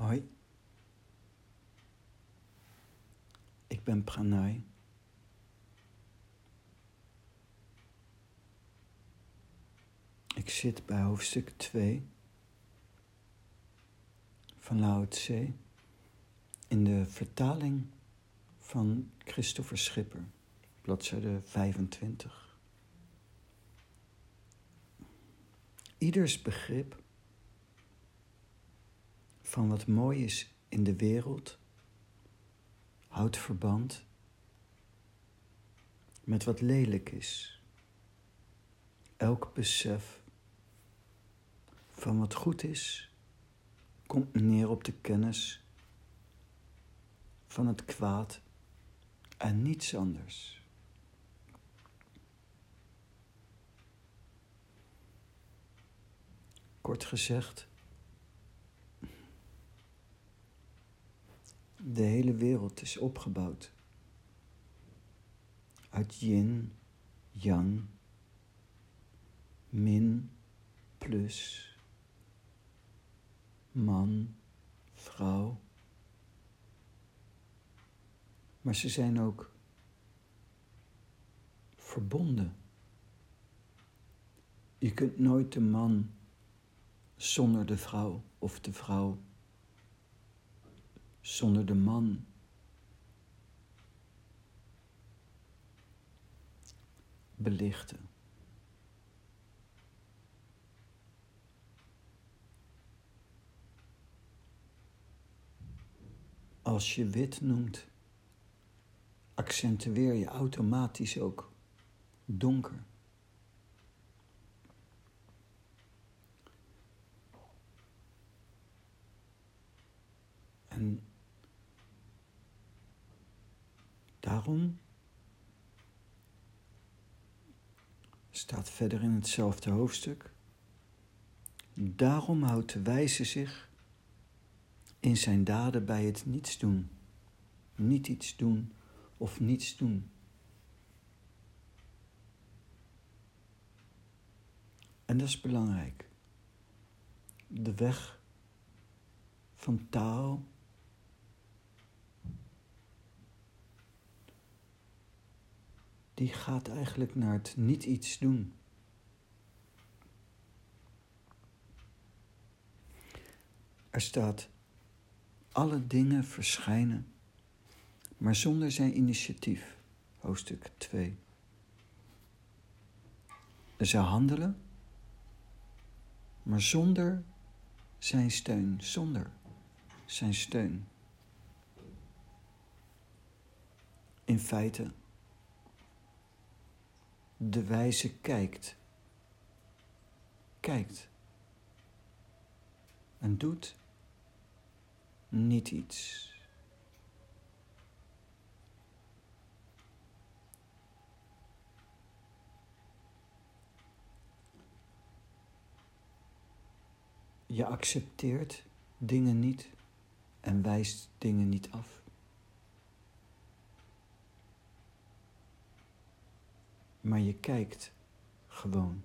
Hoi. Ik ben Pranay. Ik zit bij hoofdstuk 2 van Lao in de vertaling van Christopher Schipper, bladzijde 25. Ieders begrip van wat mooi is in de wereld houdt verband met wat lelijk is. Elk besef van wat goed is komt neer op de kennis van het kwaad en niets anders. Kort gezegd, de hele wereld is opgebouwd uit yin, yang, min, plus, man, vrouw. Maar ze zijn ook verbonden. Je kunt nooit de man zonder de vrouw of de vrouw zonder de man. Belichten. Als je wit noemt, accentueer je automatisch ook donker. En daarom staat verder in hetzelfde hoofdstuk. Daarom houdt de wijze zich in zijn daden bij het niets doen. Niet iets doen of niets doen. En dat is belangrijk. De weg van taal. Die gaat eigenlijk naar het niet iets doen. Er staat alle dingen verschijnen, maar zonder zijn initiatief. Hoofdstuk 2. Ze handelen, maar zonder zijn steun, zonder zijn steun. In feite, de wijze kijkt, kijkt en doet niet iets. Je accepteert dingen niet en wijst dingen niet af. Maar je kijkt gewoon.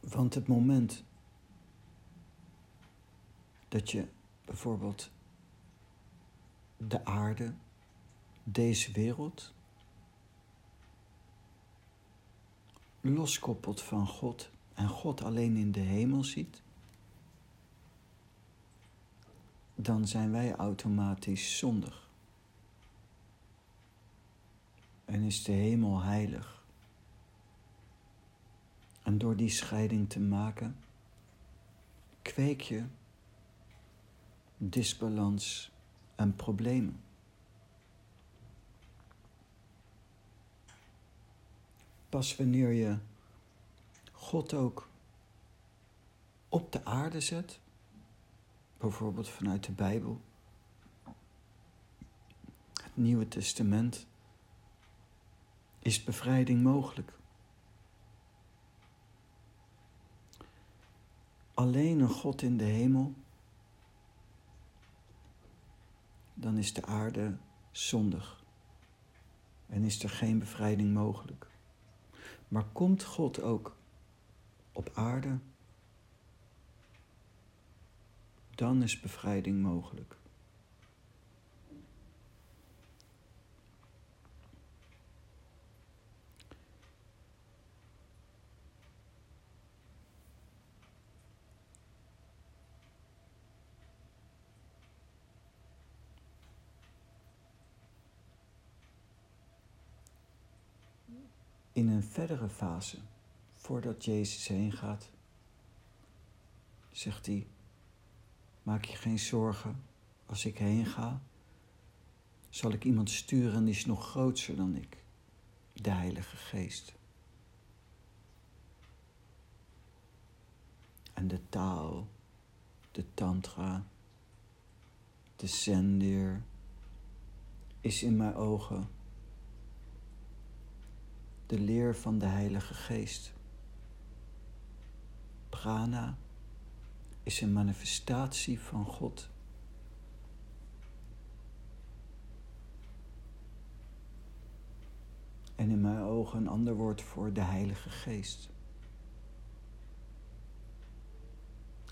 Want het moment dat je bijvoorbeeld de aarde, deze wereld, loskoppelt van God en God alleen in de hemel ziet, dan zijn wij automatisch zondig. En is de hemel heilig. En door die scheiding te maken, kweek je disbalans en problemen. Pas wanneer je God ook op de aarde zet, bijvoorbeeld vanuit de Bijbel, het Nieuwe Testament, is bevrijding mogelijk. alleen een God in de hemel, dan is de aarde zondig en is er geen bevrijding mogelijk. Maar komt God ook op aarde? Dan is bevrijding mogelijk. in een verdere fase, voordat Jezus heen gaat, zegt hij: Maak je geen zorgen, als ik heen ga, zal ik iemand sturen die is nog groter dan ik, de Heilige Geest. En de taal, de tantra, de zendeer is in mijn ogen de leer van de Heilige Geest. Prana is een manifestatie van God. En in mijn ogen een ander woord voor de Heilige Geest.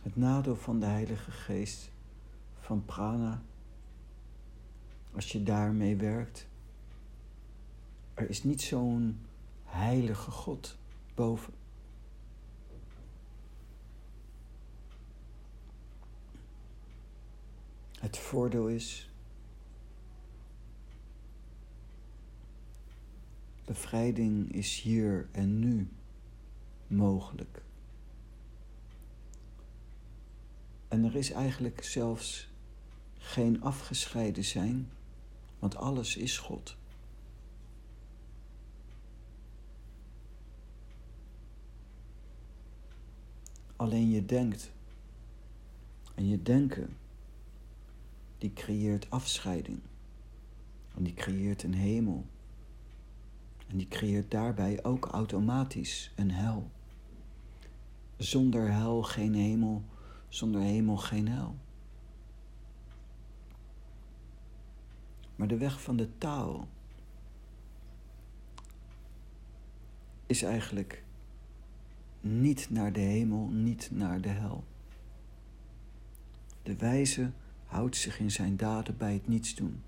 Het nadeel van de Heilige Geest, van prana, als je daarmee werkt, er is niet zo'n heilige God boven. Het voordeel is, bevrijding is hier en nu mogelijk. En er is eigenlijk zelfs geen afgescheiden zijn, want alles is God. Alleen je denkt. En je denken, die creëert afscheiding. En die creëert een hemel. En die creëert daarbij ook automatisch een hel. Zonder hel geen hemel, zonder hemel geen hel. Maar de weg van de taal is eigenlijk niet naar de hemel, niet naar de hel. De wijze houdt zich in zijn daden bij het niets doen.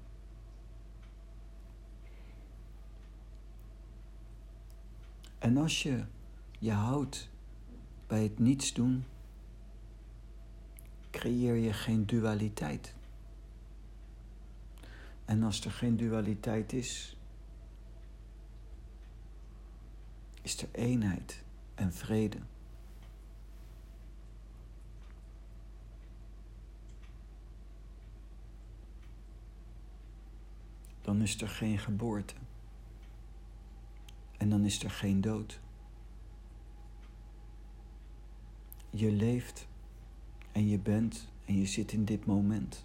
En als je je houdt bij het niets doen, creëer je geen dualiteit. En als er geen dualiteit is, is er eenheid en vrede. Dan is er geen geboorte. En dan is er geen dood. Je leeft en je bent en je zit in dit moment.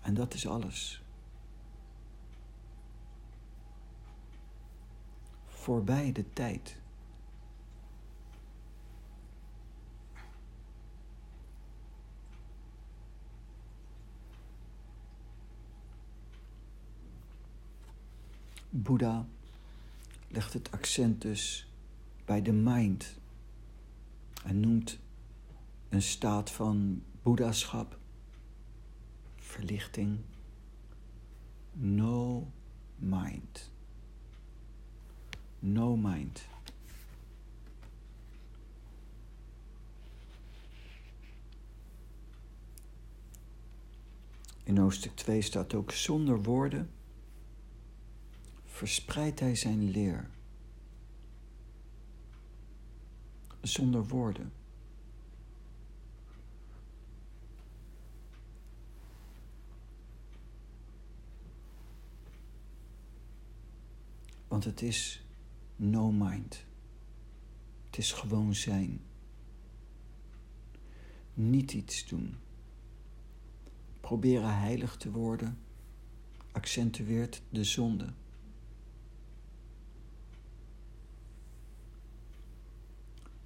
En dat is alles. voorbij de tijd. Boeddha legt het accent dus bij de mind en noemt een staat van boeddhaschap, verlichting, no mind no mind. In hoofdstuk 2 staat ook zonder woorden verspreidt hij zijn leer. Zonder woorden. Want het is no mind. Het is gewoon zijn. Niet iets doen. Proberen heilig te worden accentueert de zonde.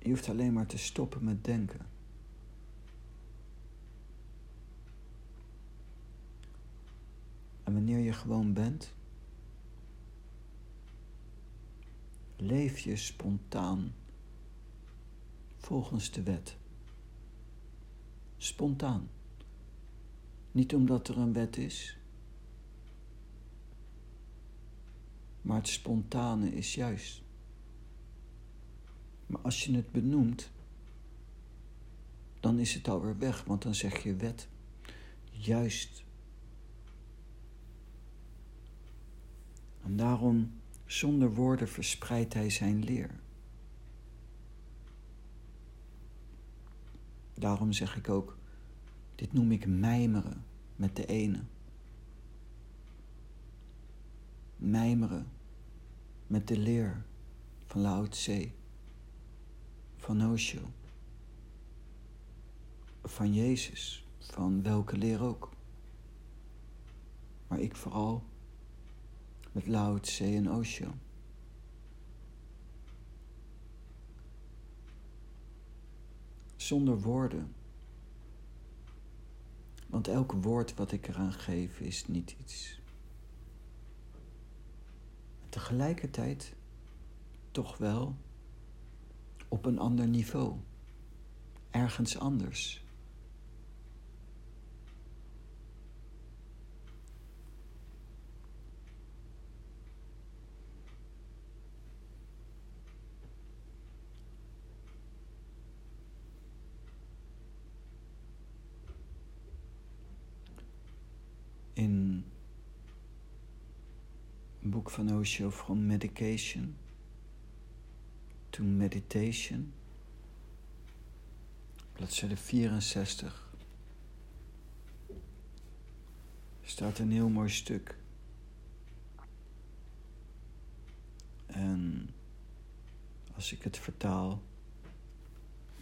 Je hoeft alleen maar te stoppen met denken. En wanneer je gewoon bent, leef je spontaan volgens de wet. Spontaan. Niet omdat er een wet is, maar het spontane is juist. Maar als je het benoemt, dan is het alweer weg, want dan zeg je wet. Juist. En daarom, zonder woorden verspreidt hij zijn leer. Daarom zeg ik ook, dit noem ik mijmeren met de ene. Mijmeren met de leer van Lao Tse, van Osho, van Jezus, van welke leer ook. Maar ik vooral met Lao Tse en Osho. Zonder woorden. Want elk woord wat ik eraan geef is niet iets. Tegelijkertijd toch wel op een ander niveau. Ergens anders. in boek van Osho From Medication to Meditation, bladzijde 64, staat een heel mooi stuk. En als ik het vertaal,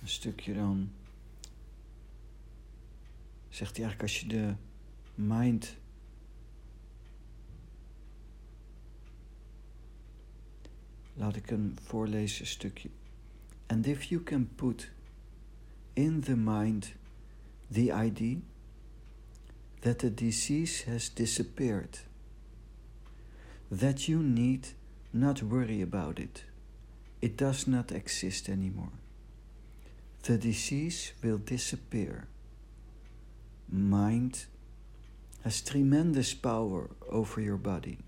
een stukje dan, zegt hij eigenlijk als je de mind Laat ik een voorlezen stukje. And if you can put in the mind the idea that the disease has disappeared, that you need not worry about it, it does not exist anymore. The disease will disappear. Mind has tremendous power over your body.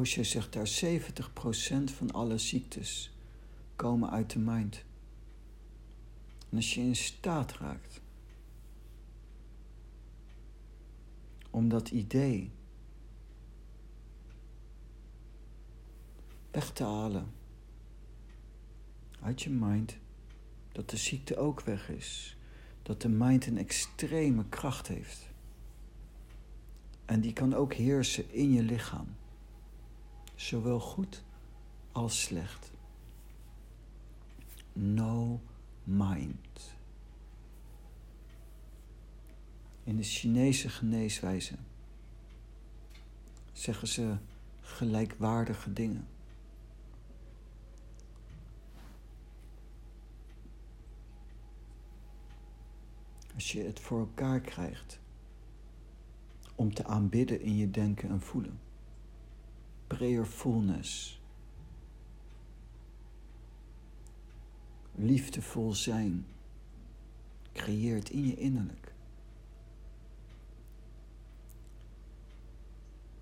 Osho zegt daar 70% van alle ziektes komen uit de mind. En als je in staat raakt om dat idee weg te halen uit je mind, dat de ziekte ook weg is, dat de mind een extreme kracht heeft. En die kan ook heersen in je lichaam zowel goed als slecht. No mind. In de Chinese geneeswijze zeggen ze gelijkwaardige dingen. Als je het voor elkaar krijgt om te aanbidden in je denken en voelen prayerfulness. Liefdevol zijn creëert in je innerlijk.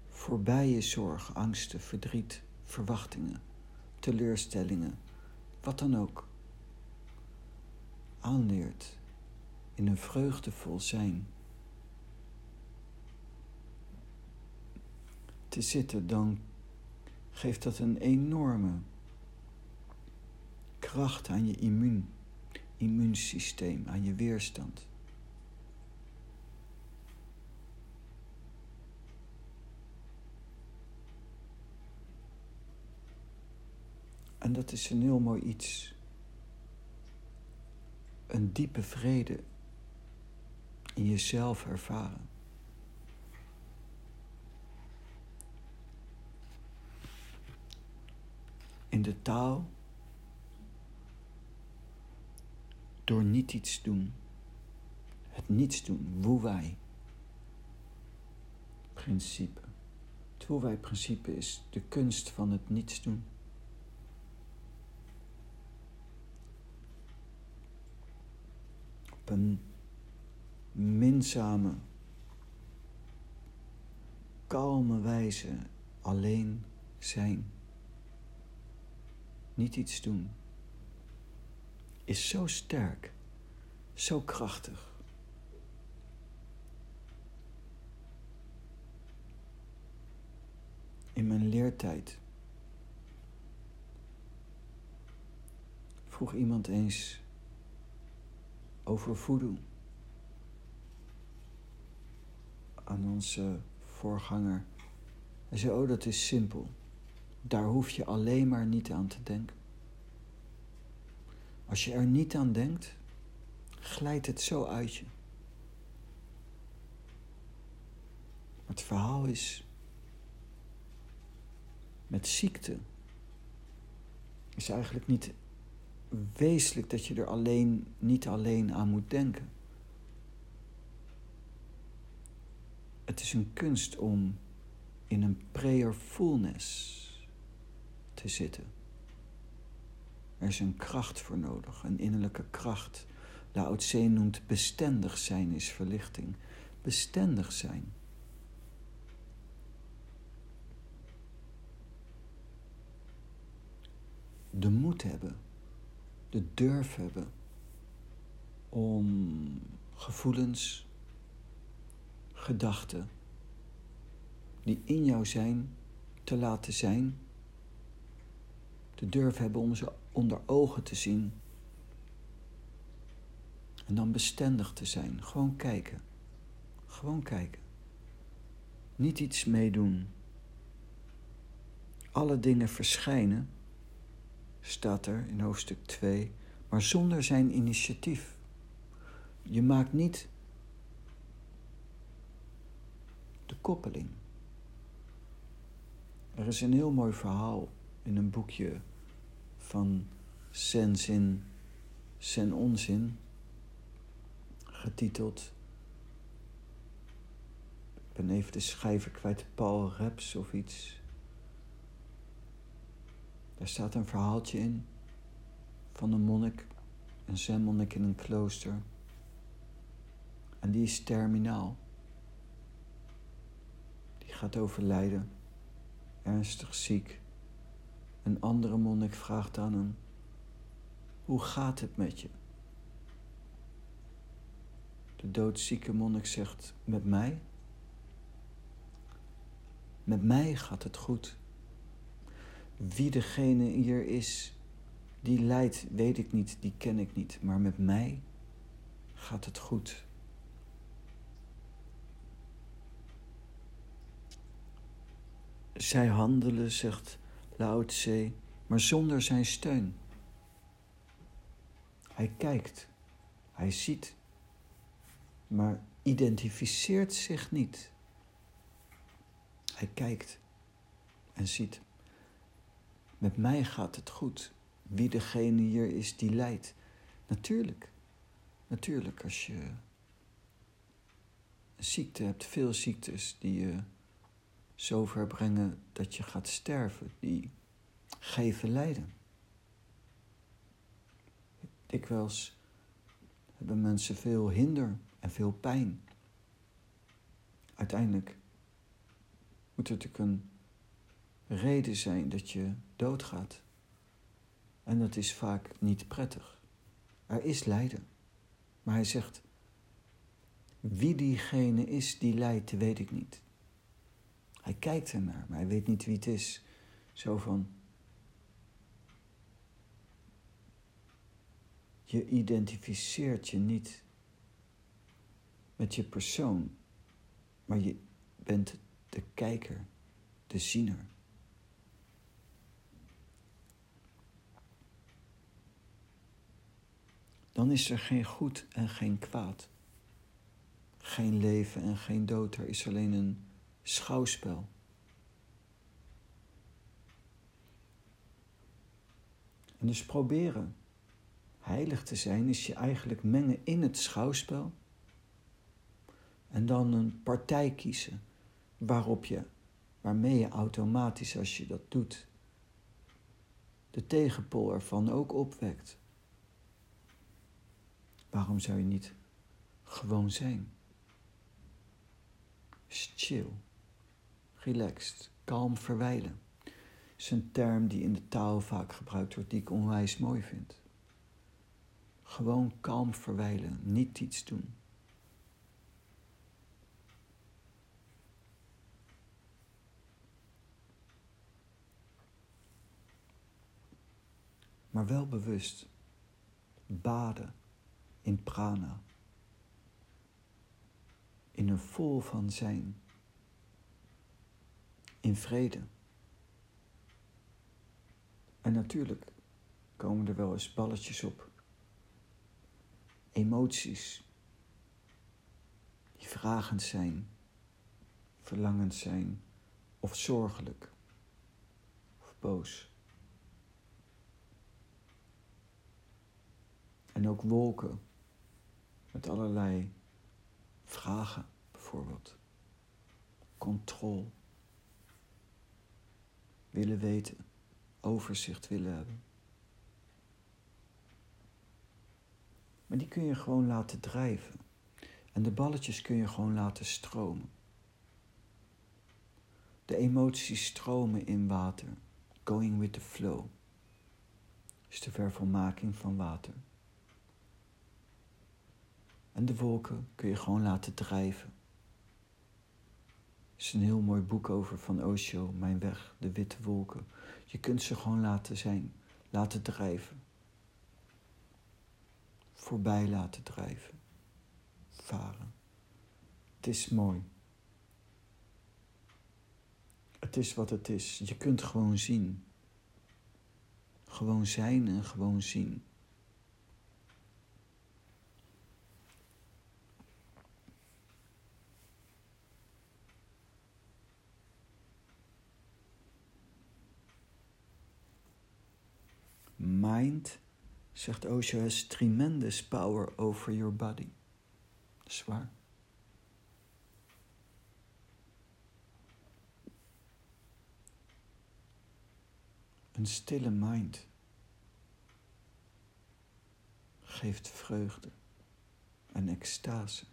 Voorbij je zorg, angsten, verdriet, verwachtingen, teleurstellingen, wat dan ook. Aanleert in een vreugdevol zijn. Te zitten, dan geeft dat een enorme kracht aan je immuun, immuunsysteem, aan je weerstand. En dat is een heel mooi iets. Een diepe vrede in jezelf ervaren. In de taal door niet iets doen. Het niets doen, woe wij. principe. Het Woelwij-principe is de kunst van het niets doen. Op een minzame, kalme wijze alleen zijn. Niet iets doen. Is zo sterk, zo krachtig. In mijn leertijd vroeg iemand eens over voodoo aan onze voorganger. Hij zei, oh dat is simpel. Daar hoef je alleen maar niet aan te denken. Als je er niet aan denkt, glijdt het zo uit je. Het verhaal is, met ziekte is eigenlijk niet wezenlijk dat je er alleen, niet alleen aan moet denken. Het is een kunst om in een prayerfulness te zitten. Er is een kracht voor nodig, een innerlijke kracht. Lao Tse noemt bestendig zijn is verlichting. Bestendig zijn. De moed hebben, de durf hebben om gevoelens, gedachten die in jou zijn te laten zijn. De durf hebben om ze onder ogen te zien. En dan bestendig te zijn. Gewoon kijken. Gewoon kijken. Niet iets meedoen. Alle dingen verschijnen, staat er in hoofdstuk 2, maar zonder zijn initiatief. Je maakt niet de koppeling. Er is een heel mooi verhaal in een boekje van Sen Zin, Sen Onzin, getiteld. Ik ben even de schrijver kwijt, Paul Reps of iets. Daar staat een verhaaltje in van een monnik, een zenmonnik in een klooster. En die is terminaal. Die gaat overlijden ernstig ziek. Een andere monnik vraagt aan hem: Hoe gaat het met je? De doodzieke monnik zegt: Met mij? Met mij gaat het goed. Wie degene hier is die lijdt, weet ik niet, die ken ik niet, maar met mij gaat het goed. Zij handelen, zegt Lao Tse, maar zonder zijn steun. Hij kijkt, hij ziet, maar identificeert zich niet. Hij kijkt en ziet. Met mij gaat het goed. Wie degene hier is die lijdt. Natuurlijk, natuurlijk als je ziekte hebt, veel ziektes die je zover brengen dat je gaat sterven, die geven lijden. Dikwijls hebben mensen veel hinder en veel pijn. Uiteindelijk moet er natuurlijk een reden zijn dat je doodgaat. En dat is vaak niet prettig. Er is lijden. Maar hij zegt, wie diegene is die lijdt, weet ik niet. Hij kijkt ernaar, maar hij weet niet wie het is. Zo van. Je identificeert je niet met je persoon, maar je bent de kijker, de ziener. Dan is er geen goed en geen kwaad. Geen leven en geen dood. Er is alleen een schouwspel. En dus proberen heilig te zijn is je eigenlijk mengen in het schouwspel en dan een partij kiezen waarop je, waarmee je automatisch als je dat doet, de tegenpol ervan ook opwekt. Waarom zou je niet gewoon zijn? chill, relaxed, kalm verwijlen. is een term die in de taal vaak gebruikt wordt, die ik onwijs mooi vind. Gewoon kalm verwijlen, niet iets doen. Maar wel bewust baden in prana in een vol van zijn, in vrede. En natuurlijk komen er wel eens balletjes op, emoties die vragend zijn, verlangend zijn of zorgelijk of boos. En ook wolken met allerlei Vragen bijvoorbeeld. Controle. Willen weten. Overzicht willen hebben. Maar die kun je gewoon laten drijven. En de balletjes kun je gewoon laten stromen. De emoties stromen in water. Going with the flow. Is de vervolmaking van water. En de wolken kun je gewoon laten drijven. Is een heel mooi boek over van Osho, Mijn Weg, de witte wolken. Je kunt ze gewoon laten zijn, laten drijven. Voorbij laten drijven. Varen. Het is mooi. Het is wat het is. Je kunt gewoon zien. Gewoon zijn en gewoon zien. Mind, zegt Osho, has tremendous power over your body. Zwaar. Een stille mind geeft vreugde en extase.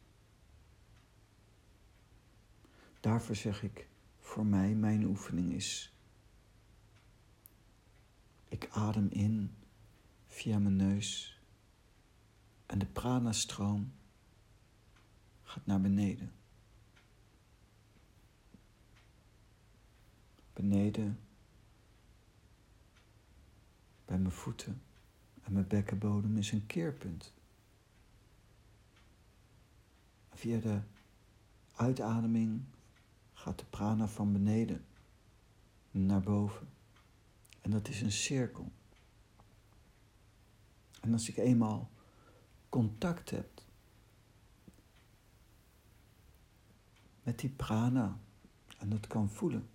Daarvoor zeg ik, voor mij, mijn oefening is ik adem in via mijn neus en de prana-stroom gaat naar beneden. Beneden bij mijn voeten en mijn bekkenbodem is een keerpunt. Via de uitademing gaat de prana van beneden naar boven. En dat is een cirkel. En als ik eenmaal contact heb met die prana en dat kan voelen,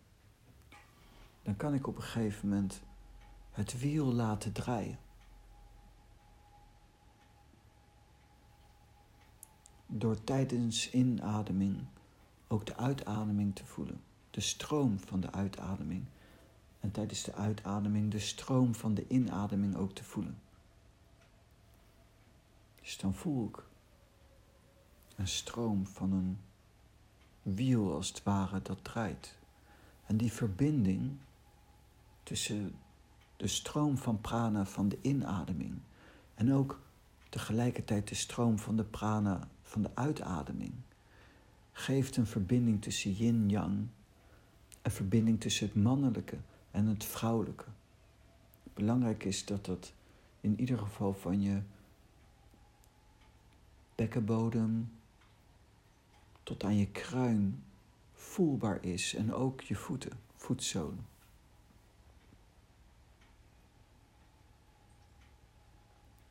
dan kan ik op een gegeven moment het wiel laten draaien. Door tijdens inademing ook de uitademing te voelen, de stroom van de uitademing en tijdens de uitademing de stroom van de inademing ook te voelen. Dus dan voel ik een stroom van een wiel als het ware dat draait. En die verbinding tussen de stroom van prana van de inademing en ook tegelijkertijd de stroom van de prana van de uitademing geeft een verbinding tussen yin-yang, een verbinding tussen het mannelijke en het vrouwelijke. Belangrijk is dat dat in ieder geval van je bekkenbodem tot aan je kruin voelbaar is en ook je voeten, voetzolen.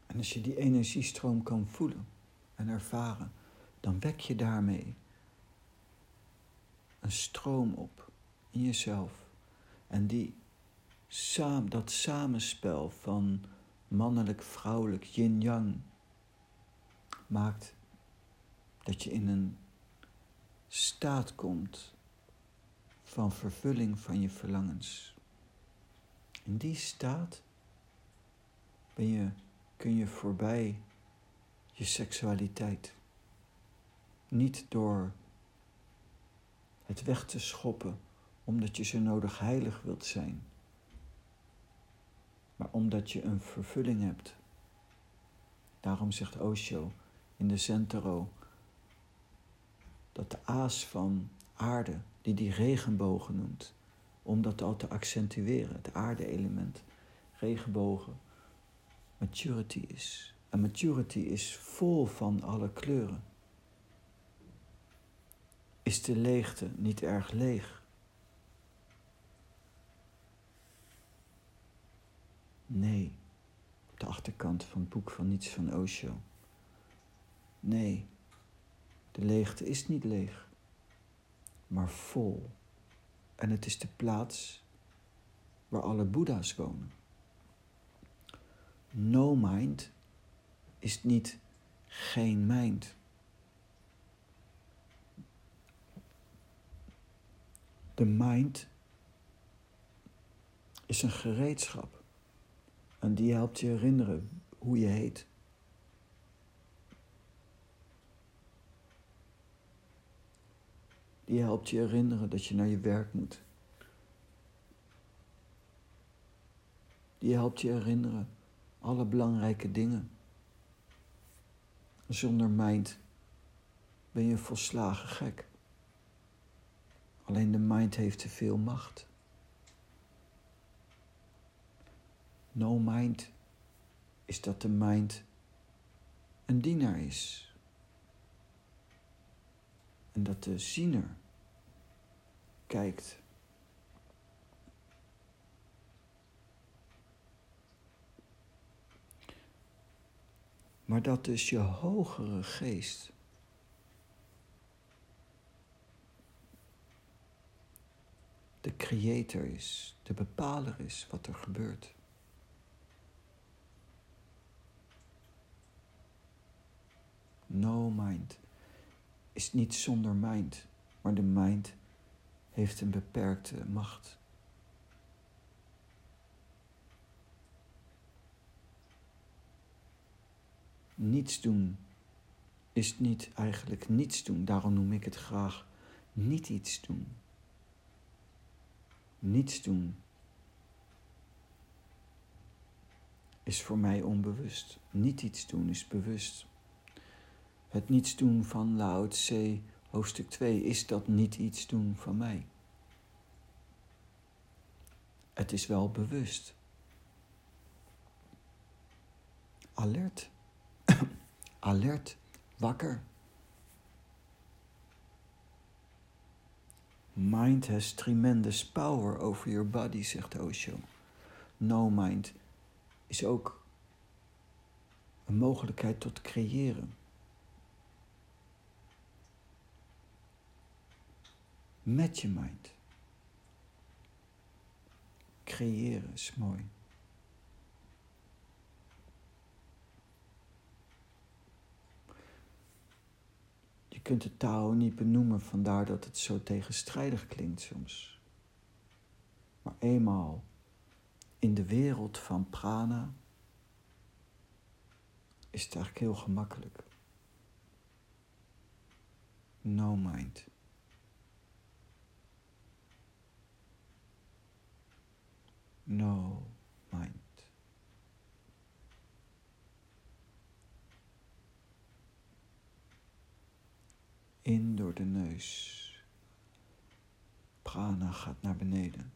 En als je die energiestroom kan voelen en ervaren, dan wek je daarmee een stroom op in jezelf en die, dat samenspel van mannelijk-vrouwelijk, yin-yang, maakt dat je in een staat komt van vervulling van je verlangens. In die staat ben je, kun je voorbij je seksualiteit. Niet door het weg te schoppen omdat je zo nodig heilig wilt zijn, maar omdat je een vervulling hebt. Daarom zegt Osho in de Zentero dat de aas van aarde, die die regenbogen noemt, om dat al te accentueren, het aarde-element, regenbogen, maturity is. En maturity is vol van alle kleuren. Is de leegte niet erg leeg? Nee, de achterkant van het boek van Niets van Osho. Nee, de leegte is niet leeg, maar vol. En het is de plaats waar alle Boeddha's wonen. No mind is niet geen mind. De mind is een gereedschap en die helpt je herinneren hoe je heet. Die helpt je herinneren dat je naar je werk moet. Die helpt je herinneren alle belangrijke dingen. Zonder mind ben je volslagen gek. Alleen de mind heeft te veel macht. No mind is dat de mind een dienaar is. En dat de ziener kijkt. Maar dat dus je hogere geest de creator is, de bepaler is wat er gebeurt. No mind is niet zonder mind, maar de mind heeft een beperkte macht. Niets doen is niet eigenlijk niets doen, daarom noem ik het graag niet iets doen. Niets doen is voor mij onbewust. Niet iets doen is bewust. Het niets doen van Lao Tse hoofdstuk 2 is dat niet iets doen van mij. Het is wel bewust. Alert. Alert. Wakker. Mind has tremendous power over your body, zegt Osho. No mind is ook een mogelijkheid tot creëren. Met je mind. Creëren is mooi. Je kunt het Tao niet benoemen, vandaar dat het zo tegenstrijdig klinkt soms. Maar eenmaal in de wereld van prana is het eigenlijk heel gemakkelijk. No mind. No mind. In door de neus. Prana gaat naar beneden.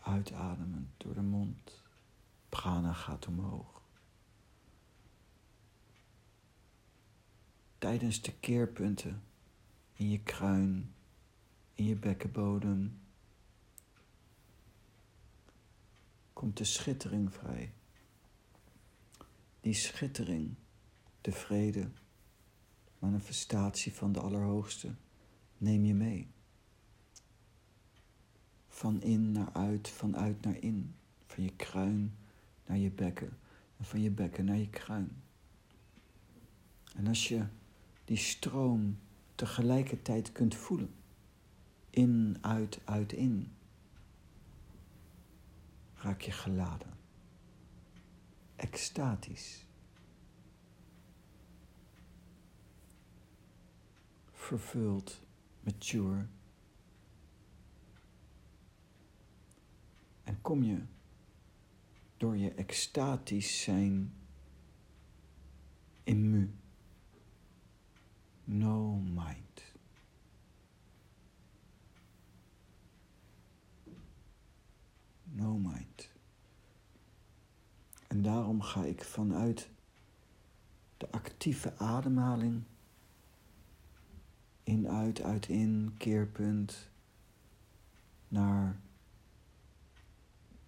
Uitademen door de mond. Prana gaat omhoog. Tijdens de keerpunten in je kruin, in je bekkenbodem, komt de schittering vrij. Die schittering, de vrede, manifestatie van de Allerhoogste, neem je mee. Van in naar uit, van uit naar in. Van je kruin naar je bekken en van je bekken naar je kruin. En als je die stroom tegelijkertijd kunt voelen, In, uit, uit, in. Raak je geladen. Extatisch. Vervuld, mature. En kom je door je extatisch zijn in mu. No mind. No mind. En daarom ga ik vanuit de actieve ademhaling in, uit, uit, in, keerpunt naar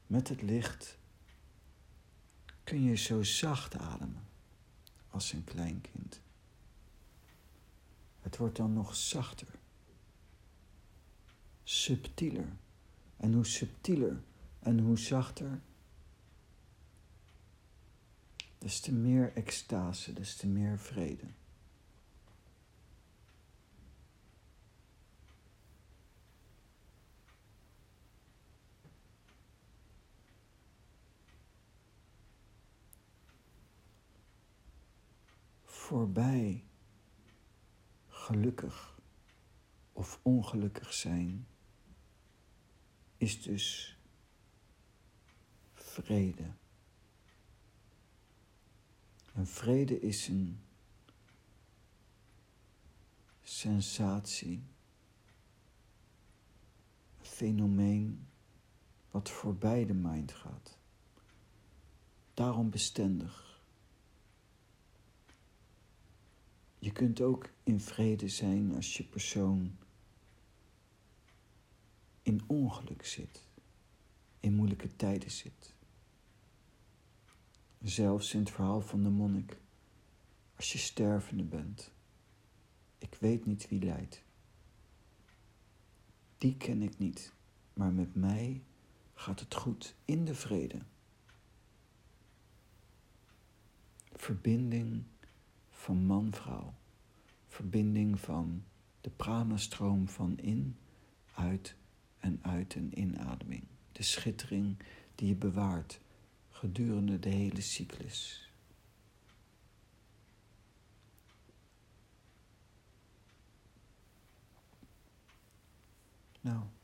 met het licht kun je zo zacht ademen als een klein kind. Het wordt dan nog zachter, subtieler. En hoe subtieler en hoe zachter, des te meer extase, des te meer vrede. voorbij gelukkig of ongelukkig zijn is dus vrede. En vrede is een sensatie, een fenomeen wat voorbij de mind gaat. Daarom bestendig. Je kunt ook in vrede zijn als je persoon in ongeluk zit, in moeilijke tijden zit. Zelfs in het verhaal van de monnik, als je stervende bent. Ik weet niet wie lijdt. Die ken ik niet, maar met mij gaat het goed in de vrede. Verbinding van man-vrouw. Verbinding van de pranastroom van in, uit en uit en inademing. De schittering die je bewaart gedurende de hele cyclus. Nou.